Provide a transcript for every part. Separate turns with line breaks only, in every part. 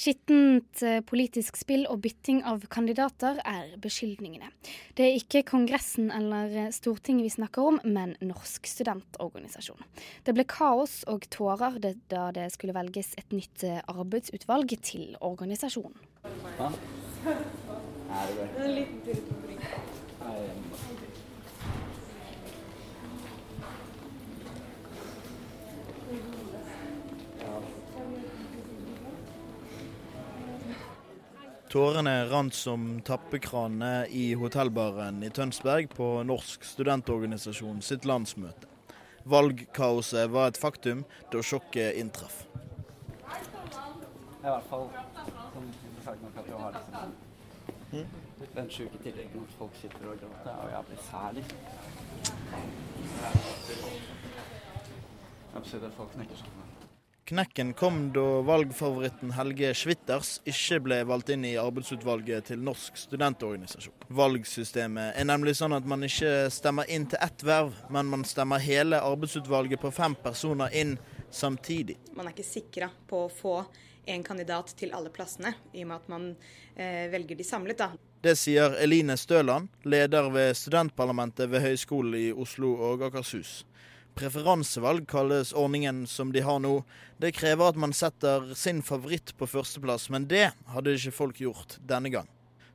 Skittent eh, politisk spill og bytting av kandidater er beskyldningene. Det er ikke Kongressen eller eh, Stortinget vi snakker om, men Norsk studentorganisasjon. Det ble kaos og tårer da det skulle velges et nytt eh, arbeidsutvalg til organisasjonen. Ja. Er det det?
Tårene rant som tappekranene i hotellbaren i Tønsberg på Norsk studentorganisasjon sitt landsmøte. Valgkaoset var et faktum da sjokket inntraff.
I hvert fall som sagt nok at du har liksom, mm? den sjuke tilleggen hvor folk sitter og gråter, og jeg blir særlig. Absolutt at folk knekker sammen.
Knekken kom da valgfavoritten Helge Schwitters ikke ble valgt inn i arbeidsutvalget til Norsk studentorganisasjon. Valgsystemet er nemlig sånn at man ikke stemmer inn til ett verv, men man stemmer hele arbeidsutvalget på fem personer inn samtidig.
Man er ikke sikra på å få en kandidat til alle plassene, i og med at man eh, velger de samlet. da.
Det sier Eline Støland, leder ved studentparlamentet ved Høgskolen i Oslo og Akershus. Preferansevalg kalles ordningen som de har nå. Det krever at man setter sin favoritt på førsteplass, men det hadde ikke folk gjort denne gang.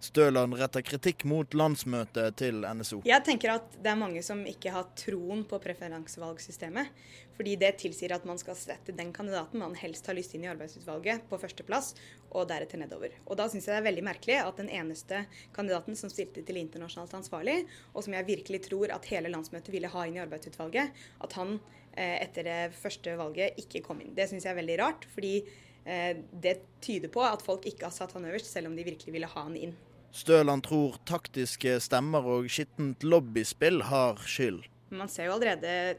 Støland retter kritikk mot landsmøtet til NSO.
Jeg tenker at det er mange som ikke har troen på preferansevalgsystemet. Fordi det tilsier at man skal sette den kandidaten man helst har lyst inn i arbeidsutvalget, på førsteplass, og deretter nedover. Og da syns jeg det er veldig merkelig at den eneste kandidaten som stilte til internasjonalt ansvarlig, og som jeg virkelig tror at hele landsmøtet ville ha inn i arbeidsutvalget, at han eh, etter det første valget ikke kom inn. Det syns jeg er veldig rart. fordi det tyder på at folk ikke har satt han øverst, selv om de virkelig ville ha han inn.
Støland tror taktiske stemmer og skittent lobbyspill har skyld.
Man ser jo allerede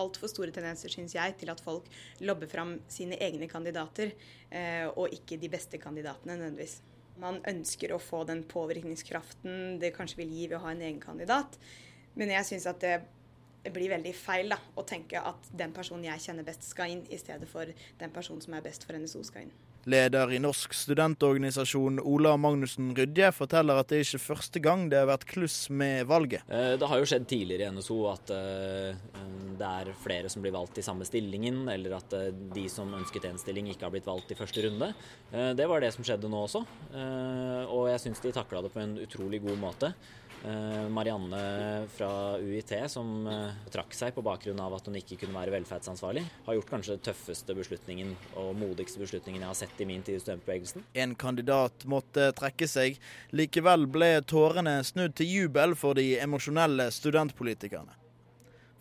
altfor store tendenser, syns jeg, til at folk lobber fram sine egne kandidater, eh, og ikke de beste kandidatene nødvendigvis. Man ønsker å få den påvirkningskraften det kanskje vil gi ved å ha en egen kandidat, men jeg syns at det blir veldig feil da, å tenke at den personen jeg kjenner best skal inn, i stedet for den personen som er best for NSO skal inn.
Leder i Norsk studentorganisasjon Ola Magnussen Rydje forteller at det ikke er første gang det har vært kluss med valget.
Eh, det har jo skjedd tidligere i NSO at eh, det er flere som blir valgt i samme stillingen, eller at eh, de som ønsket en stilling ikke har blitt valgt i første runde. Det var det som skjedde nå også, og jeg syns de takla det på en utrolig god måte. Eh, Marianne fra UiT, som eh, trakk seg på bakgrunn av at hun ikke kunne være velferdsansvarlig, har gjort kanskje den tøffeste beslutningen og modigste beslutningen jeg har sett i min tid i studentbevegelsen.
En kandidat måtte trekke seg. Likevel ble tårene snudd til jubel for de emosjonelle studentpolitikerne.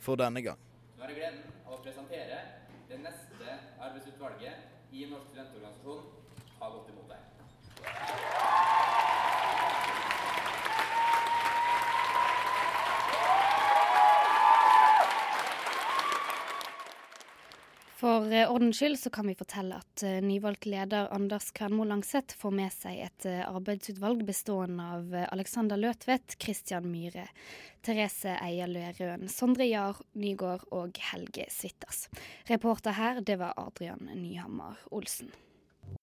For denne gang.
Nå er det gleden av å presentere det neste arbeidsutvalget i Norsk studentorganisasjon har gått imot deg.
For eh, ordens skyld så kan vi fortelle at eh, nyvalgt leder Anders Kvernmo Langseth får med seg et eh, arbeidsutvalg bestående av Alexander Løtvedt, Christian Myhre, Therese Eierløe Lerøen, Sondre Jahr Nygaard og Helge Switters. Reporter her, det var Adrian Nyhammer Olsen.